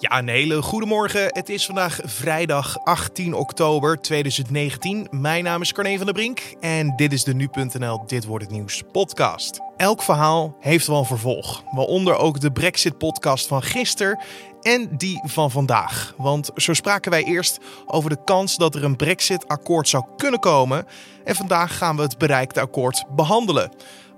Ja, een hele goede morgen. Het is vandaag vrijdag 18 oktober 2019. Mijn naam is Carne van der Brink en dit is de Nu.nl Dit Wordt Het Nieuws podcast. Elk verhaal heeft wel een vervolg, waaronder ook de Brexit-podcast van gisteren en die van vandaag. Want zo spraken wij eerst over de kans dat er een Brexit-akkoord zou kunnen komen. En vandaag gaan we het bereikte akkoord behandelen.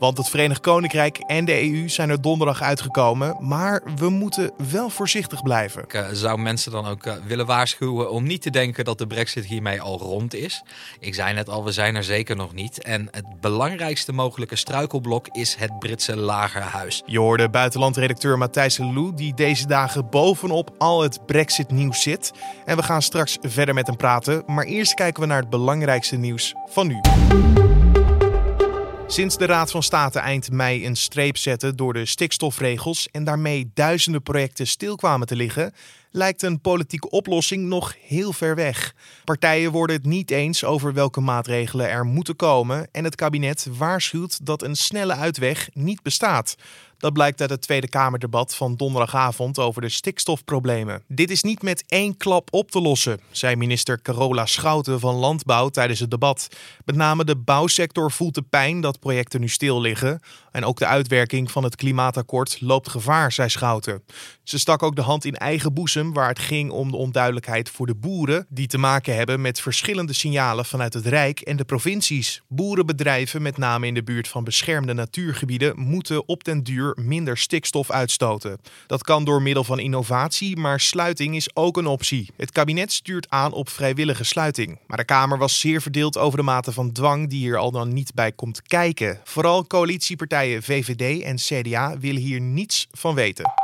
Want het Verenigd Koninkrijk en de EU zijn er donderdag uitgekomen. Maar we moeten wel voorzichtig blijven. Ik uh, zou mensen dan ook uh, willen waarschuwen om niet te denken dat de brexit hiermee al rond is. Ik zei net al, we zijn er zeker nog niet. En het belangrijkste mogelijke struikelblok is het Britse lagerhuis. Je hoorde buitenlandredacteur Matthijs Lou die deze dagen bovenop al het brexit nieuws zit. En we gaan straks verder met hem praten. Maar eerst kijken we naar het belangrijkste nieuws van nu. Sinds de Raad van State eind mei een streep zette door de stikstofregels en daarmee duizenden projecten stil kwamen te liggen, lijkt een politieke oplossing nog heel ver weg. Partijen worden het niet eens over welke maatregelen er moeten komen en het kabinet waarschuwt dat een snelle uitweg niet bestaat. Dat blijkt uit het Tweede Kamerdebat van donderdagavond over de stikstofproblemen. Dit is niet met één klap op te lossen, zei minister Carola Schouten van Landbouw tijdens het debat. Met name de bouwsector voelt de pijn dat projecten nu stil liggen. En ook de uitwerking van het klimaatakkoord loopt gevaar, zei Schouten. Ze stak ook de hand in eigen boezem waar het ging om de onduidelijkheid voor de boeren, die te maken hebben met verschillende signalen vanuit het Rijk en de provincies. Boerenbedrijven, met name in de buurt van beschermde natuurgebieden, moeten op den duur minder stikstof uitstoten. Dat kan door middel van innovatie, maar sluiting is ook een optie. Het kabinet stuurt aan op vrijwillige sluiting. Maar de Kamer was zeer verdeeld over de mate van dwang die hier al dan niet bij komt kijken. Vooral coalitiepartijen VVD en CDA willen hier niets van weten.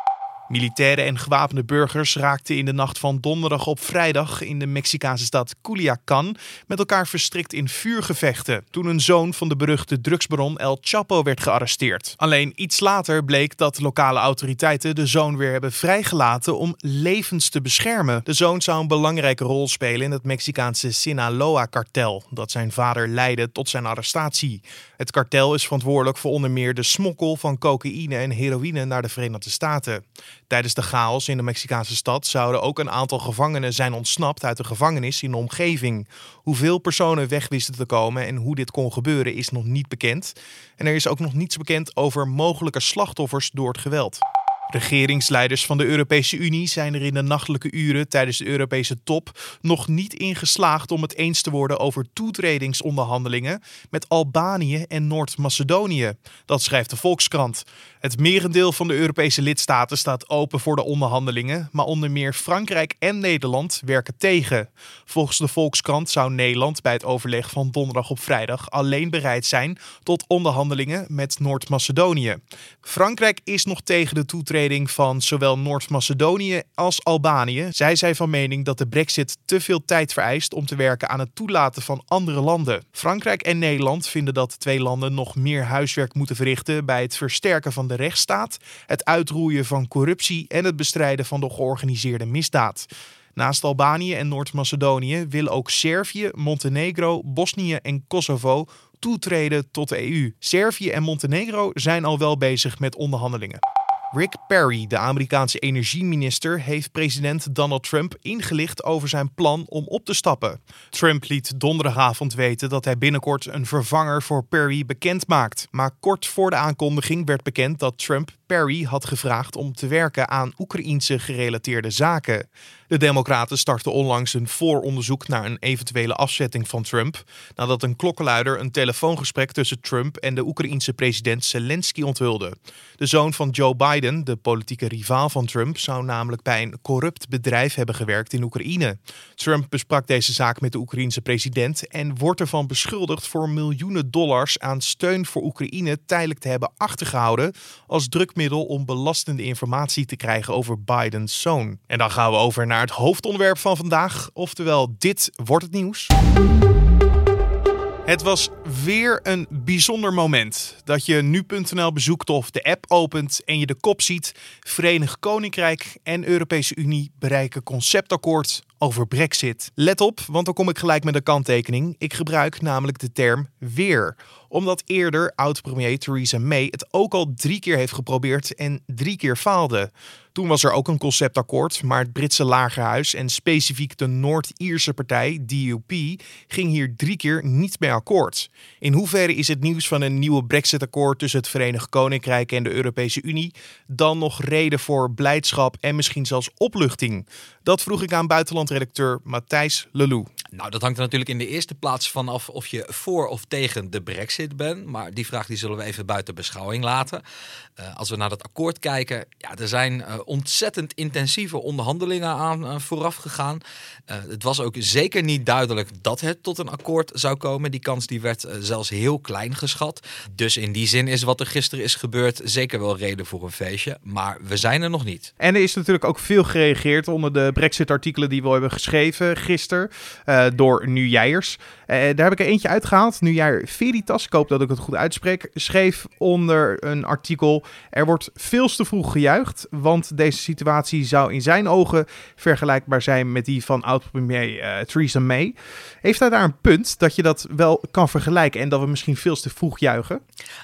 Militairen en gewapende burgers raakten in de nacht van donderdag op vrijdag in de Mexicaanse stad Culiacan met elkaar verstrikt in vuurgevechten toen een zoon van de beruchte drugsbaron El Chapo werd gearresteerd. Alleen iets later bleek dat lokale autoriteiten de zoon weer hebben vrijgelaten om levens te beschermen. De zoon zou een belangrijke rol spelen in het Mexicaanse Sinaloa-kartel dat zijn vader leidde tot zijn arrestatie. Het kartel is verantwoordelijk voor onder meer de smokkel van cocaïne en heroïne naar de Verenigde Staten. Tijdens de chaos in de Mexicaanse stad zouden ook een aantal gevangenen zijn ontsnapt uit de gevangenis in de omgeving. Hoeveel personen weg wisten te komen en hoe dit kon gebeuren is nog niet bekend. En er is ook nog niets bekend over mogelijke slachtoffers door het geweld. Regeringsleiders van de Europese Unie zijn er in de nachtelijke uren tijdens de Europese top nog niet in geslaagd om het eens te worden over toetredingsonderhandelingen met Albanië en Noord-Macedonië. Dat schrijft de Volkskrant. Het merendeel van de Europese lidstaten staat open voor de onderhandelingen, maar onder meer Frankrijk en Nederland werken tegen. Volgens de Volkskrant zou Nederland bij het overleg van donderdag op vrijdag alleen bereid zijn tot onderhandelingen met Noord-Macedonië. Frankrijk is nog tegen de toetreding van zowel Noord-Macedonië als Albanië. Zij zijn van mening dat de Brexit te veel tijd vereist om te werken aan het toelaten van andere landen. Frankrijk en Nederland vinden dat de twee landen nog meer huiswerk moeten verrichten bij het versterken van de rechtsstaat, het uitroeien van corruptie en het bestrijden van de georganiseerde misdaad. Naast Albanië en Noord-Macedonië willen ook Servië, Montenegro, Bosnië en Kosovo toetreden tot de EU. Servië en Montenegro zijn al wel bezig met onderhandelingen. Rick Perry, de Amerikaanse energieminister, heeft president Donald Trump ingelicht over zijn plan om op te stappen. Trump liet donderdagavond weten dat hij binnenkort een vervanger voor Perry bekend maakt. Maar kort voor de aankondiging werd bekend dat Trump Perry had gevraagd om te werken aan Oekraïense gerelateerde zaken. De Democraten startten onlangs een vooronderzoek naar een eventuele afzetting van Trump, nadat een klokkenluider een telefoongesprek tussen Trump en de Oekraïense president Zelensky onthulde. De zoon van Joe Biden, de politieke rivaal van Trump, zou namelijk bij een corrupt bedrijf hebben gewerkt in Oekraïne. Trump besprak deze zaak met de Oekraïense president en wordt ervan beschuldigd voor miljoenen dollars aan steun voor Oekraïne tijdelijk te hebben achtergehouden als om belastende informatie te krijgen over Bidens zoon. En dan gaan we over naar het hoofdonderwerp van vandaag, oftewel dit wordt het nieuws. Het was weer een bijzonder moment dat je nu.nl bezoekt of de app opent en je de kop ziet: Verenigd Koninkrijk en Europese Unie bereiken conceptakkoord over Brexit. Let op, want dan kom ik gelijk met een kanttekening. Ik gebruik namelijk de term weer omdat eerder oud-premier Theresa May het ook al drie keer heeft geprobeerd en drie keer faalde. Toen was er ook een conceptakkoord, maar het Britse lagerhuis en specifiek de Noord-Ierse partij DUP ging hier drie keer niet mee akkoord. In hoeverre is het nieuws van een nieuwe Brexit-akkoord tussen het Verenigd Koninkrijk en de Europese Unie dan nog reden voor blijdschap en misschien zelfs opluchting? Dat vroeg ik aan buitenlandredacteur Matthijs Lelou. Nou, dat hangt er natuurlijk in de eerste plaats vanaf of je voor of tegen de brexit bent. Maar die vraag die zullen we even buiten beschouwing laten. Uh, als we naar dat akkoord kijken, ja, er zijn uh, ontzettend intensieve onderhandelingen aan uh, vooraf gegaan. het was ook zeker niet duidelijk dat het tot een akkoord zou komen. Die kans die werd zelfs heel klein geschat. Dus in die zin is wat er gisteren is gebeurd zeker wel reden voor een feestje. Maar we zijn er nog niet. En er is natuurlijk ook veel gereageerd onder de brexit-artikelen die we hebben geschreven gisteren. Uh, door Nu Jijers. Uh, daar heb ik er eentje uitgehaald. Nu jij Veritas, ik hoop dat ik het goed uitspreek, schreef onder een artikel... Er wordt veel te vroeg gejuicht, want deze situatie zou in zijn ogen vergelijkbaar zijn met die van oud-premier uh, Theresa May. Heeft hij daar een punt dat je dat wel kan vergelijken en dat we misschien veel te vroeg juichen?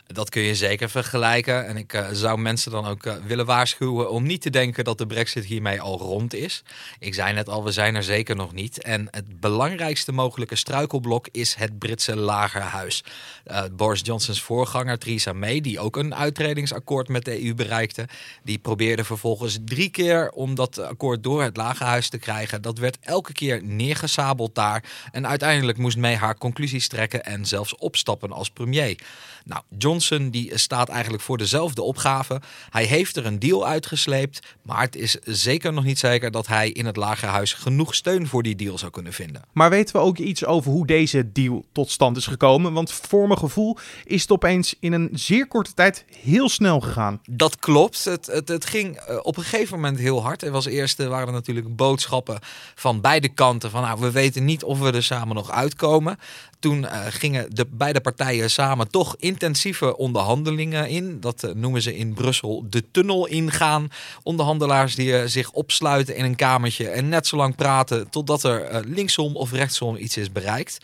Dat kun je zeker vergelijken. En ik zou mensen dan ook willen waarschuwen om niet te denken dat de brexit hiermee al rond is. Ik zei net al, we zijn er zeker nog niet. En het belangrijkste mogelijke struikelblok is het Britse lagerhuis. Uh, Boris Johnsons voorganger Theresa May, die ook een uitredingsakkoord met de EU bereikte, die probeerde vervolgens drie keer om dat akkoord door het lagerhuis te krijgen. Dat werd elke keer neergesabeld daar. En uiteindelijk moest May haar conclusies trekken en zelfs opstappen als premier. Nou, Johnson die staat eigenlijk voor dezelfde opgave. Hij heeft er een deal uitgesleept, maar het is zeker nog niet zeker dat hij in het lagerhuis genoeg steun voor die deal zou kunnen vinden. Maar weten we ook iets over hoe deze deal tot stand is gekomen? Want voor mijn gevoel is het opeens in een zeer korte tijd heel snel gegaan. Dat klopt. Het, het, het ging eh, op een gegeven moment heel hard. Er was eerst er waren er natuurlijk boodschappen van beide kanten van nou, we weten niet of we er samen nog uitkomen. Toen uh, gingen de beide partijen samen toch intensieve onderhandelingen in. Dat noemen ze in Brussel de tunnel ingaan. Onderhandelaars die zich opsluiten in een kamertje en net zo lang praten totdat er linksom of rechtsom iets is bereikt.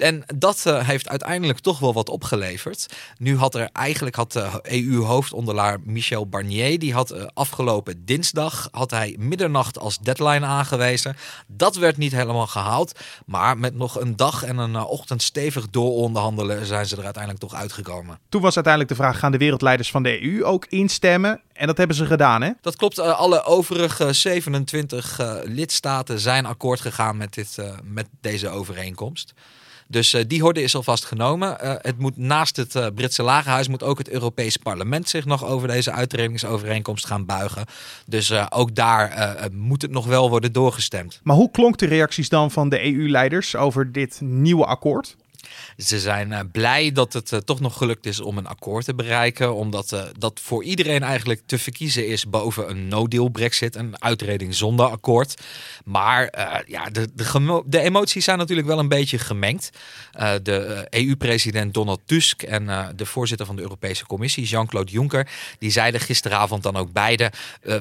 En dat uh, heeft uiteindelijk toch wel wat opgeleverd. Nu had er eigenlijk had de EU-hoofdondelaar Michel Barnier, die had uh, afgelopen dinsdag had hij middernacht als deadline aangewezen. Dat werd niet helemaal gehaald, maar met nog een dag en een uh, ochtend stevig dooronderhandelen zijn ze er uiteindelijk toch uitgekomen. Toen was uiteindelijk de vraag: gaan de wereldleiders van de EU ook instemmen? En dat hebben ze gedaan, hè? Dat klopt. alle overige 27 lidstaten zijn akkoord gegaan met, dit, met deze overeenkomst. Dus uh, die horde is alvast genomen. Uh, het moet naast het uh, Britse lagerhuis moet ook het Europees Parlement zich nog over deze uitredingsovereenkomst gaan buigen. Dus ook daar moet het nog wel worden doorgestemd. Maar hoe klonk de reacties dan van de EU-leiders over dit nieuwe akkoord? Ze zijn uh, blij dat het uh, toch nog gelukt is om een akkoord te bereiken. Omdat uh, dat voor iedereen eigenlijk te verkiezen is boven een no-deal Brexit. Een uitreding zonder akkoord. Maar ja, de, de, emoties zijn natuurlijk wel een beetje gemengd. de EU-president Donald Tusk en de voorzitter van de Europese Commissie, Jean-Claude Juncker, die zeiden gisteravond dan ook beide.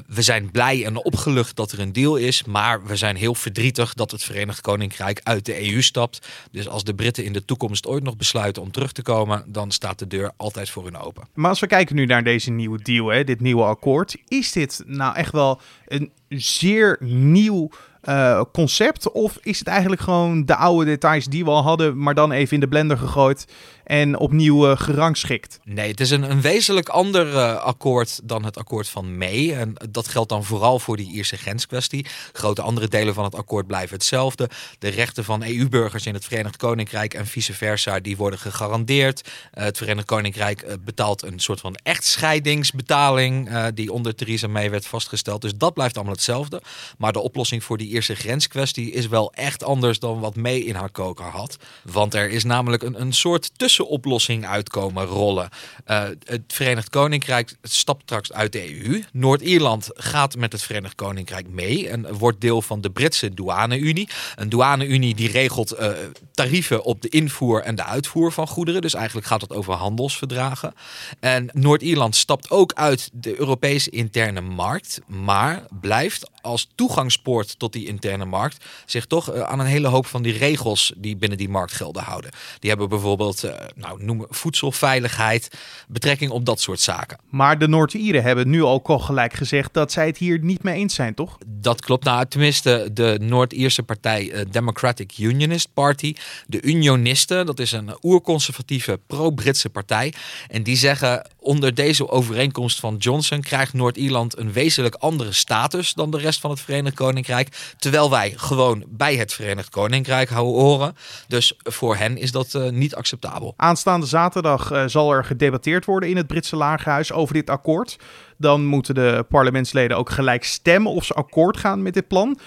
we zijn blij en opgelucht dat er een deal is. Maar we zijn heel verdrietig dat het Verenigd Koninkrijk uit de EU stapt. Dus als de Britten in de toekomst ooit nog besluiten om terug te komen, dan staat de deur altijd voor hun open. Maar als we kijken nu naar deze nieuwe deal, hè, dit nieuwe akkoord, is dit nou echt wel een zeer nieuw uh, concept? Of is het eigenlijk gewoon de oude details die we al hadden, maar dan even in de blender gegooid en opnieuw uh, gerangschikt? Nee, het is een, een wezenlijk ander uh, akkoord dan het akkoord van May. En dat geldt dan vooral voor die Ierse grenskwestie. Grote andere delen van het akkoord blijven hetzelfde. De rechten van EU-burgers in het Verenigd Koninkrijk en vice versa, die worden gegarandeerd. het Verenigd Koninkrijk betaalt een soort van echtscheidingsbetaling die onder Theresa May werd vastgesteld. Dus dat blijft allemaal hetzelfde. Maar de oplossing voor die Ierse grenskwestie is wel echt anders dan wat mee in haar koker had. Want er is namelijk een, een soort tussenoplossing uitkomen rollen. Uh, het Verenigd Koninkrijk stapt straks uit de EU. Noord-Ierland gaat met het Verenigd Koninkrijk mee en wordt deel van de Britse douane-unie. Een douane-unie die regelt uh, tarieven op de invoer en de uitvoer van goederen. Dus eigenlijk gaat het over handelsverdragen. En Noord-Ierland stapt ook uit de Europese interne markt, maar blijft als toegangspoort tot die die interne markt zich toch eh, aan een hele hoop van die regels die binnen die markt gelden houden. Die hebben bijvoorbeeld, uh, nou, noemen voedselveiligheid, betrekking op dat soort zaken. Maar de Noord-Ieren hebben nu ook al gelijk gezegd dat zij het hier niet mee eens zijn, toch? Dat klopt. Nou, tenminste, de Noord-Ierse partij Democratic Unionist Party, de Unionisten, dat is een oerconservatieve pro-Britse partij. En die zeggen onder deze overeenkomst van Johnson krijgt Noord-Ierland een wezenlijk andere status dan de rest van het Verenigd Koninkrijk. Terwijl wij gewoon bij het Verenigd Koninkrijk horen. Dus voor hen is dat uh, niet acceptabel. Aanstaande zaterdag uh, zal er gedebatteerd worden in het Britse Lagerhuis over dit akkoord. Dan moeten de parlementsleden ook gelijk stemmen of ze akkoord gaan met dit plan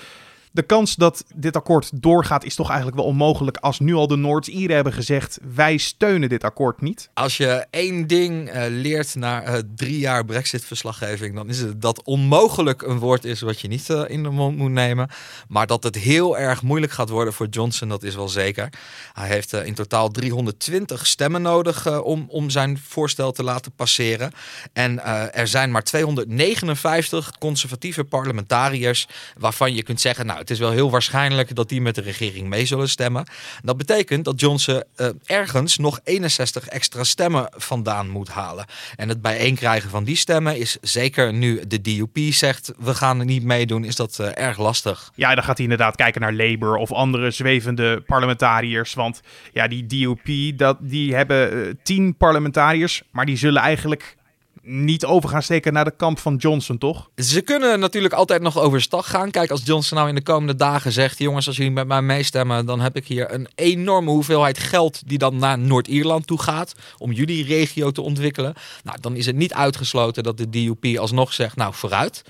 de kans dat dit akkoord doorgaat is toch eigenlijk wel onmogelijk als nu al de Noord-Ieren hebben gezegd wij steunen dit akkoord niet. Als je één ding uh, leert na uh, drie jaar Brexit-verslaggeving, dan is het dat onmogelijk een woord is wat je niet uh, in de mond moet nemen. Maar dat het heel erg moeilijk gaat worden voor Johnson, dat is wel zeker. Hij heeft in totaal 320 stemmen nodig om, om zijn voorstel te laten passeren. En er zijn maar 259 conservatieve parlementariërs waarvan je kunt zeggen, nou het is wel heel waarschijnlijk dat die met de regering mee zullen stemmen. Dat betekent dat Johnson uh, ergens nog 61 extra stemmen vandaan moet halen. En het bijeenkrijgen van die stemmen is zeker nu de DUP zegt we gaan er niet meedoen, is dat uh, erg lastig. Ja, dan gaat hij inderdaad kijken naar Labour of andere zwevende parlementariërs. Want ja, die DUP, dat, die hebben uh, tien parlementariërs, maar die zullen eigenlijk niet over gaan steken naar de kamp van Johnson, toch? Ze kunnen natuurlijk altijd nog overstag gaan. Kijk, als Johnson nou in de komende dagen zegt: jongens, als jullie met mij meestemmen, dan heb ik hier een enorme hoeveelheid geld die dan naar Noord-Ierland toe gaat om jullie regio te ontwikkelen. Nou, dan is het niet uitgesloten dat de DUP alsnog zegt: nou, vooruit.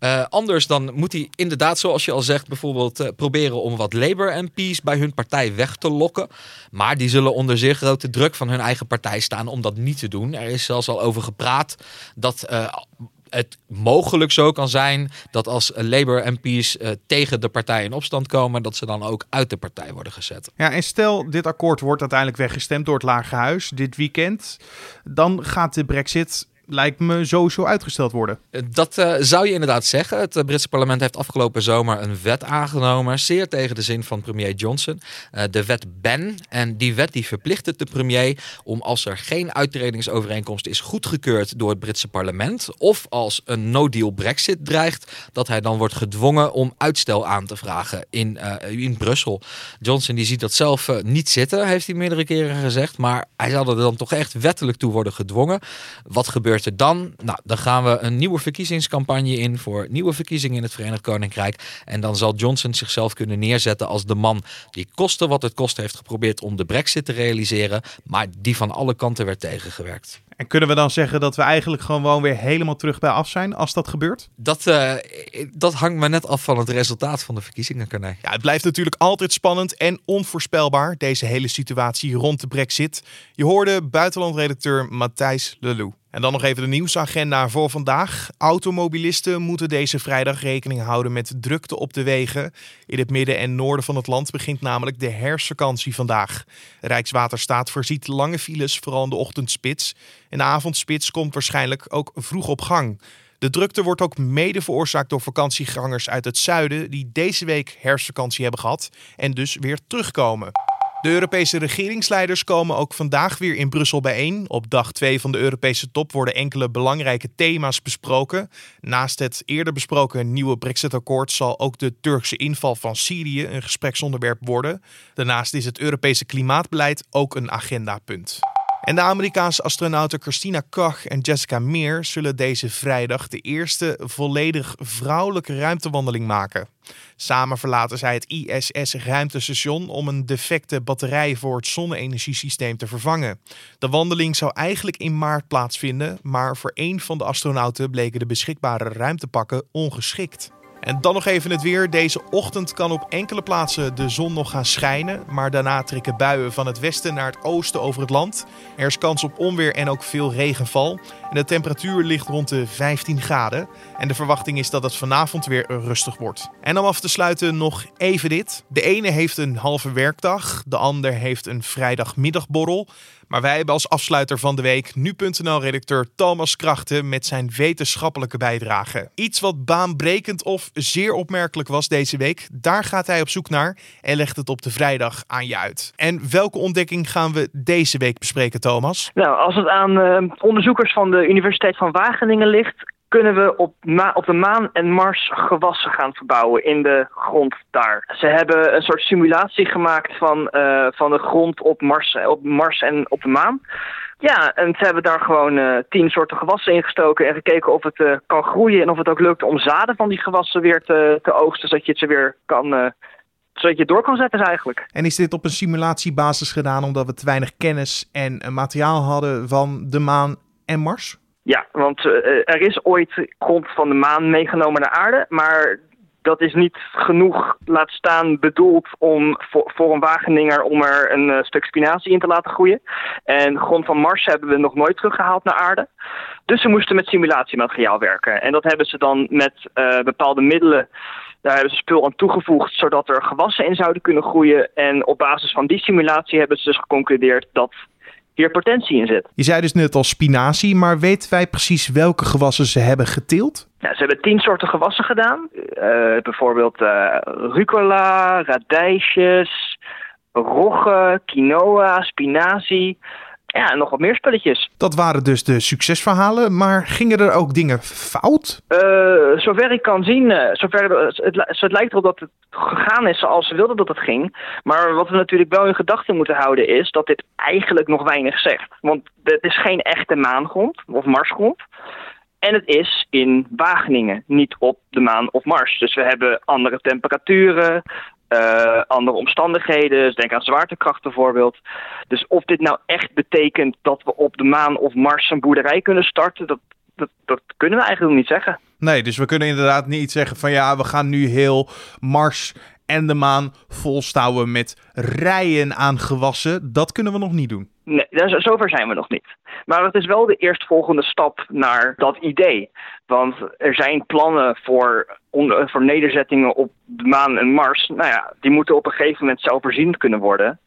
Uh, anders dan moet hij inderdaad, zoals je al zegt, bijvoorbeeld uh, proberen om wat Labour-MP's bij hun partij weg te lokken. Maar die zullen onder zeer grote druk van hun eigen partij staan om dat niet te doen. Er is zelfs al over gepraat dat uh, het mogelijk zo kan zijn dat als Labour-MP's uh, tegen de partij in opstand komen, dat ze dan ook uit de partij worden gezet. Ja, en stel dit akkoord wordt uiteindelijk weggestemd door het Lagerhuis dit weekend, dan gaat de Brexit lijkt me sowieso uitgesteld worden. Dat uh, zou je inderdaad zeggen. Het uh, Britse parlement heeft afgelopen zomer een wet aangenomen, zeer tegen de zin van premier Johnson. De wet BEN. En die wet die verplicht de premier om als er geen uitredingsovereenkomst is goedgekeurd door het Britse parlement, of als een no-deal brexit dreigt, dat hij dan wordt gedwongen om uitstel aan te vragen in, in Brussel. Johnson die ziet dat zelf niet zitten, heeft hij meerdere keren gezegd, maar hij zal er dan toch echt wettelijk toe worden gedwongen. Wat gebeurt gebeurt er dan? Nou, dan gaan we een nieuwe verkiezingscampagne in voor nieuwe verkiezingen in het Verenigd Koninkrijk. En dan zal Johnson zichzelf kunnen neerzetten als de man die koste wat het kost heeft geprobeerd om de brexit te realiseren, maar die van alle kanten werd tegengewerkt. En kunnen we dan zeggen dat we eigenlijk gewoon weer helemaal terug bij af zijn als dat gebeurt? Dat, uh, dat hangt maar net af van het resultaat van de verkiezingen, Carné. Ja, het blijft natuurlijk altijd spannend en onvoorspelbaar, deze hele situatie rond de brexit. Je hoorde buitenlandredacteur Matthijs Lelou. En dan nog even de nieuwsagenda voor vandaag. Automobilisten moeten deze vrijdag rekening houden met drukte op de wegen. In het midden en noorden van het land begint namelijk de herfstvakantie vandaag. Rijkswaterstaat voorziet lange files, vooral in de ochtendspits. En de avondspits komt waarschijnlijk ook vroeg op gang. De drukte wordt ook mede veroorzaakt door vakantiegangers uit het zuiden die deze week herfstvakantie hebben gehad en dus weer terugkomen. De Europese regeringsleiders komen ook vandaag weer in Brussel bijeen. Op dag 2 van de Europese top worden enkele belangrijke thema's besproken. Naast het eerder besproken nieuwe Brexit-akkoord zal ook de Turkse inval van Syrië een gespreksonderwerp worden. Daarnaast is het Europese klimaatbeleid ook een agendapunt. En de Amerikaanse astronauten Christina Koch en Jessica Meir zullen deze vrijdag de eerste volledig vrouwelijke ruimtewandeling maken. Samen verlaten zij het ISS-ruimtestation om een defecte batterij voor het zonne-energiesysteem te vervangen. De wandeling zou eigenlijk in maart plaatsvinden, maar voor één van de astronauten bleken de beschikbare ruimtepakken ongeschikt. En dan nog even het weer. Deze ochtend kan op enkele plaatsen de zon nog gaan schijnen. Maar daarna trekken buien van het westen naar het oosten over het land. Er is kans op onweer en ook veel regenval. En de temperatuur ligt rond de 15 graden. En de verwachting is dat het vanavond weer rustig wordt. En om af te sluiten nog even dit. De ene heeft een halve werkdag. De ander heeft een vrijdagmiddagborrel. Maar wij hebben als afsluiter van de week nu.nl-redacteur Thomas Krachten met zijn wetenschappelijke bijdrage. Iets wat baanbrekend of zeer opmerkelijk was deze week, daar gaat hij op zoek naar en legt het op de vrijdag aan je uit. En welke ontdekking gaan we deze week bespreken, Thomas? Nou, als het aan uh, onderzoekers van de Universiteit van Wageningen ligt, kunnen we op, op de maan en Mars gewassen gaan verbouwen in de grond daar. Ze hebben een soort simulatie gemaakt van, uh, van de grond op Mars, op Mars en op de maan. Ja, en ze hebben daar gewoon uh, tien soorten gewassen ingestoken en gekeken of het uh, kan groeien en of het ook lukt om zaden van die gewassen weer te, te oogsten, zodat je ze weer kan zodat je door kan zetten eigenlijk. En is dit op een simulatiebasis gedaan omdat we te weinig kennis en materiaal hadden van de maan en Mars? Ja, want uh, er is ooit grond van de maan meegenomen naar aarde, maar dat is niet genoeg, laat staan, bedoeld om voor, een Wageninger om er een uh, stuk spinazie in te laten groeien. En grond van Mars hebben we nog nooit teruggehaald naar aarde. Dus ze moesten met simulatiemateriaal werken. En dat hebben ze dan met bepaalde middelen daar hebben ze spul aan toegevoegd zodat er gewassen in zouden kunnen groeien. En op basis van die simulatie hebben ze dus geconcludeerd dat hier potentie in zit. Je zei dus net al spinazie, maar weten wij precies welke gewassen ze hebben geteeld? Ja, ze hebben tien soorten gewassen gedaan. Uh, bijvoorbeeld uh, rucola, radijsjes, rogge, quinoa, spinazie. Ja, en nog wat meer spulletjes. Dat waren dus de succesverhalen, maar gingen er ook dingen fout? Uh, zover ik kan zien, uh, zover het, het, het, lijkt erop dat het gegaan is zoals ze wilden dat het ging. Maar wat we natuurlijk wel in gedachten moeten houden is dat dit eigenlijk nog weinig zegt. Want het is geen echte maangrond of marsgrond. En het is in Wageningen, niet op de maan of Mars. Dus we hebben andere temperaturen, uh, andere omstandigheden. Dus denk aan zwaartekracht bijvoorbeeld. Dus of dit nou echt betekent dat we op de maan of Mars een boerderij kunnen starten, dat, dat, dat kunnen we eigenlijk niet zeggen. Nee, dus we kunnen inderdaad niet zeggen van ja, we gaan nu heel Mars en de maan volstouwen met rijen aan gewassen. Dat kunnen we nog niet doen. Nee, zover zijn we nog niet. Maar het is wel de eerstvolgende stap naar dat idee. Want er zijn plannen voor, voor nederzettingen op de maan en Mars. Nou ja, die moeten op een gegeven moment zelfvoorzienend kunnen worden.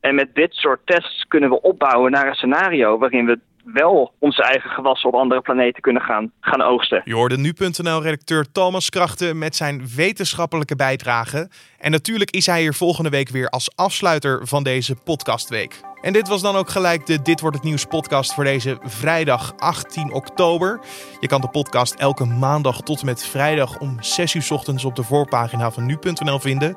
En met dit soort tests kunnen we opbouwen naar een scenario waarin we wel onze eigen gewassen op andere planeten kunnen gaan, gaan oogsten. Je hoorde nu.nl-redacteur Thomas Krachten met zijn wetenschappelijke bijdrage. En natuurlijk is hij hier volgende week weer als afsluiter van deze podcastweek. En dit was dan ook gelijk de Dit wordt het nieuws podcast voor deze vrijdag 18 oktober. Je kan de podcast elke maandag tot en met vrijdag om 6 uur ochtends op de voorpagina van nu.nl vinden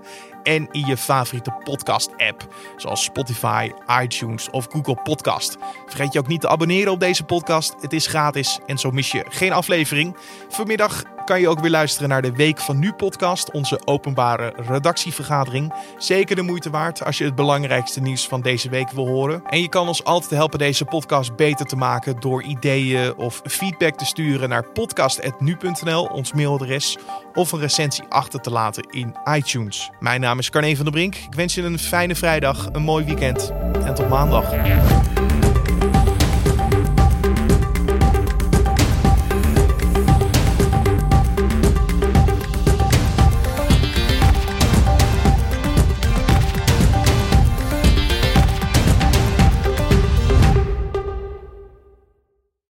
en in je favoriete podcast-app, zoals Spotify, iTunes of Google Podcast. Vergeet je ook niet te abonneren op deze podcast. Het is gratis en zo mis je geen aflevering. Vanmiddag kan je ook weer luisteren naar de Week van Nu podcast, onze openbare redactievergadering. Zeker de moeite waard als je het belangrijkste nieuws van deze week wil horen. En je kan ons altijd helpen deze podcast beter te maken door ideeën of feedback te sturen naar podcast.nu.nl, ons mailadres, of een recensie achter te laten in iTunes. Mijn is Carne van der Brink. Ik wens je een fijne vrijdag, een mooi weekend en tot maandag.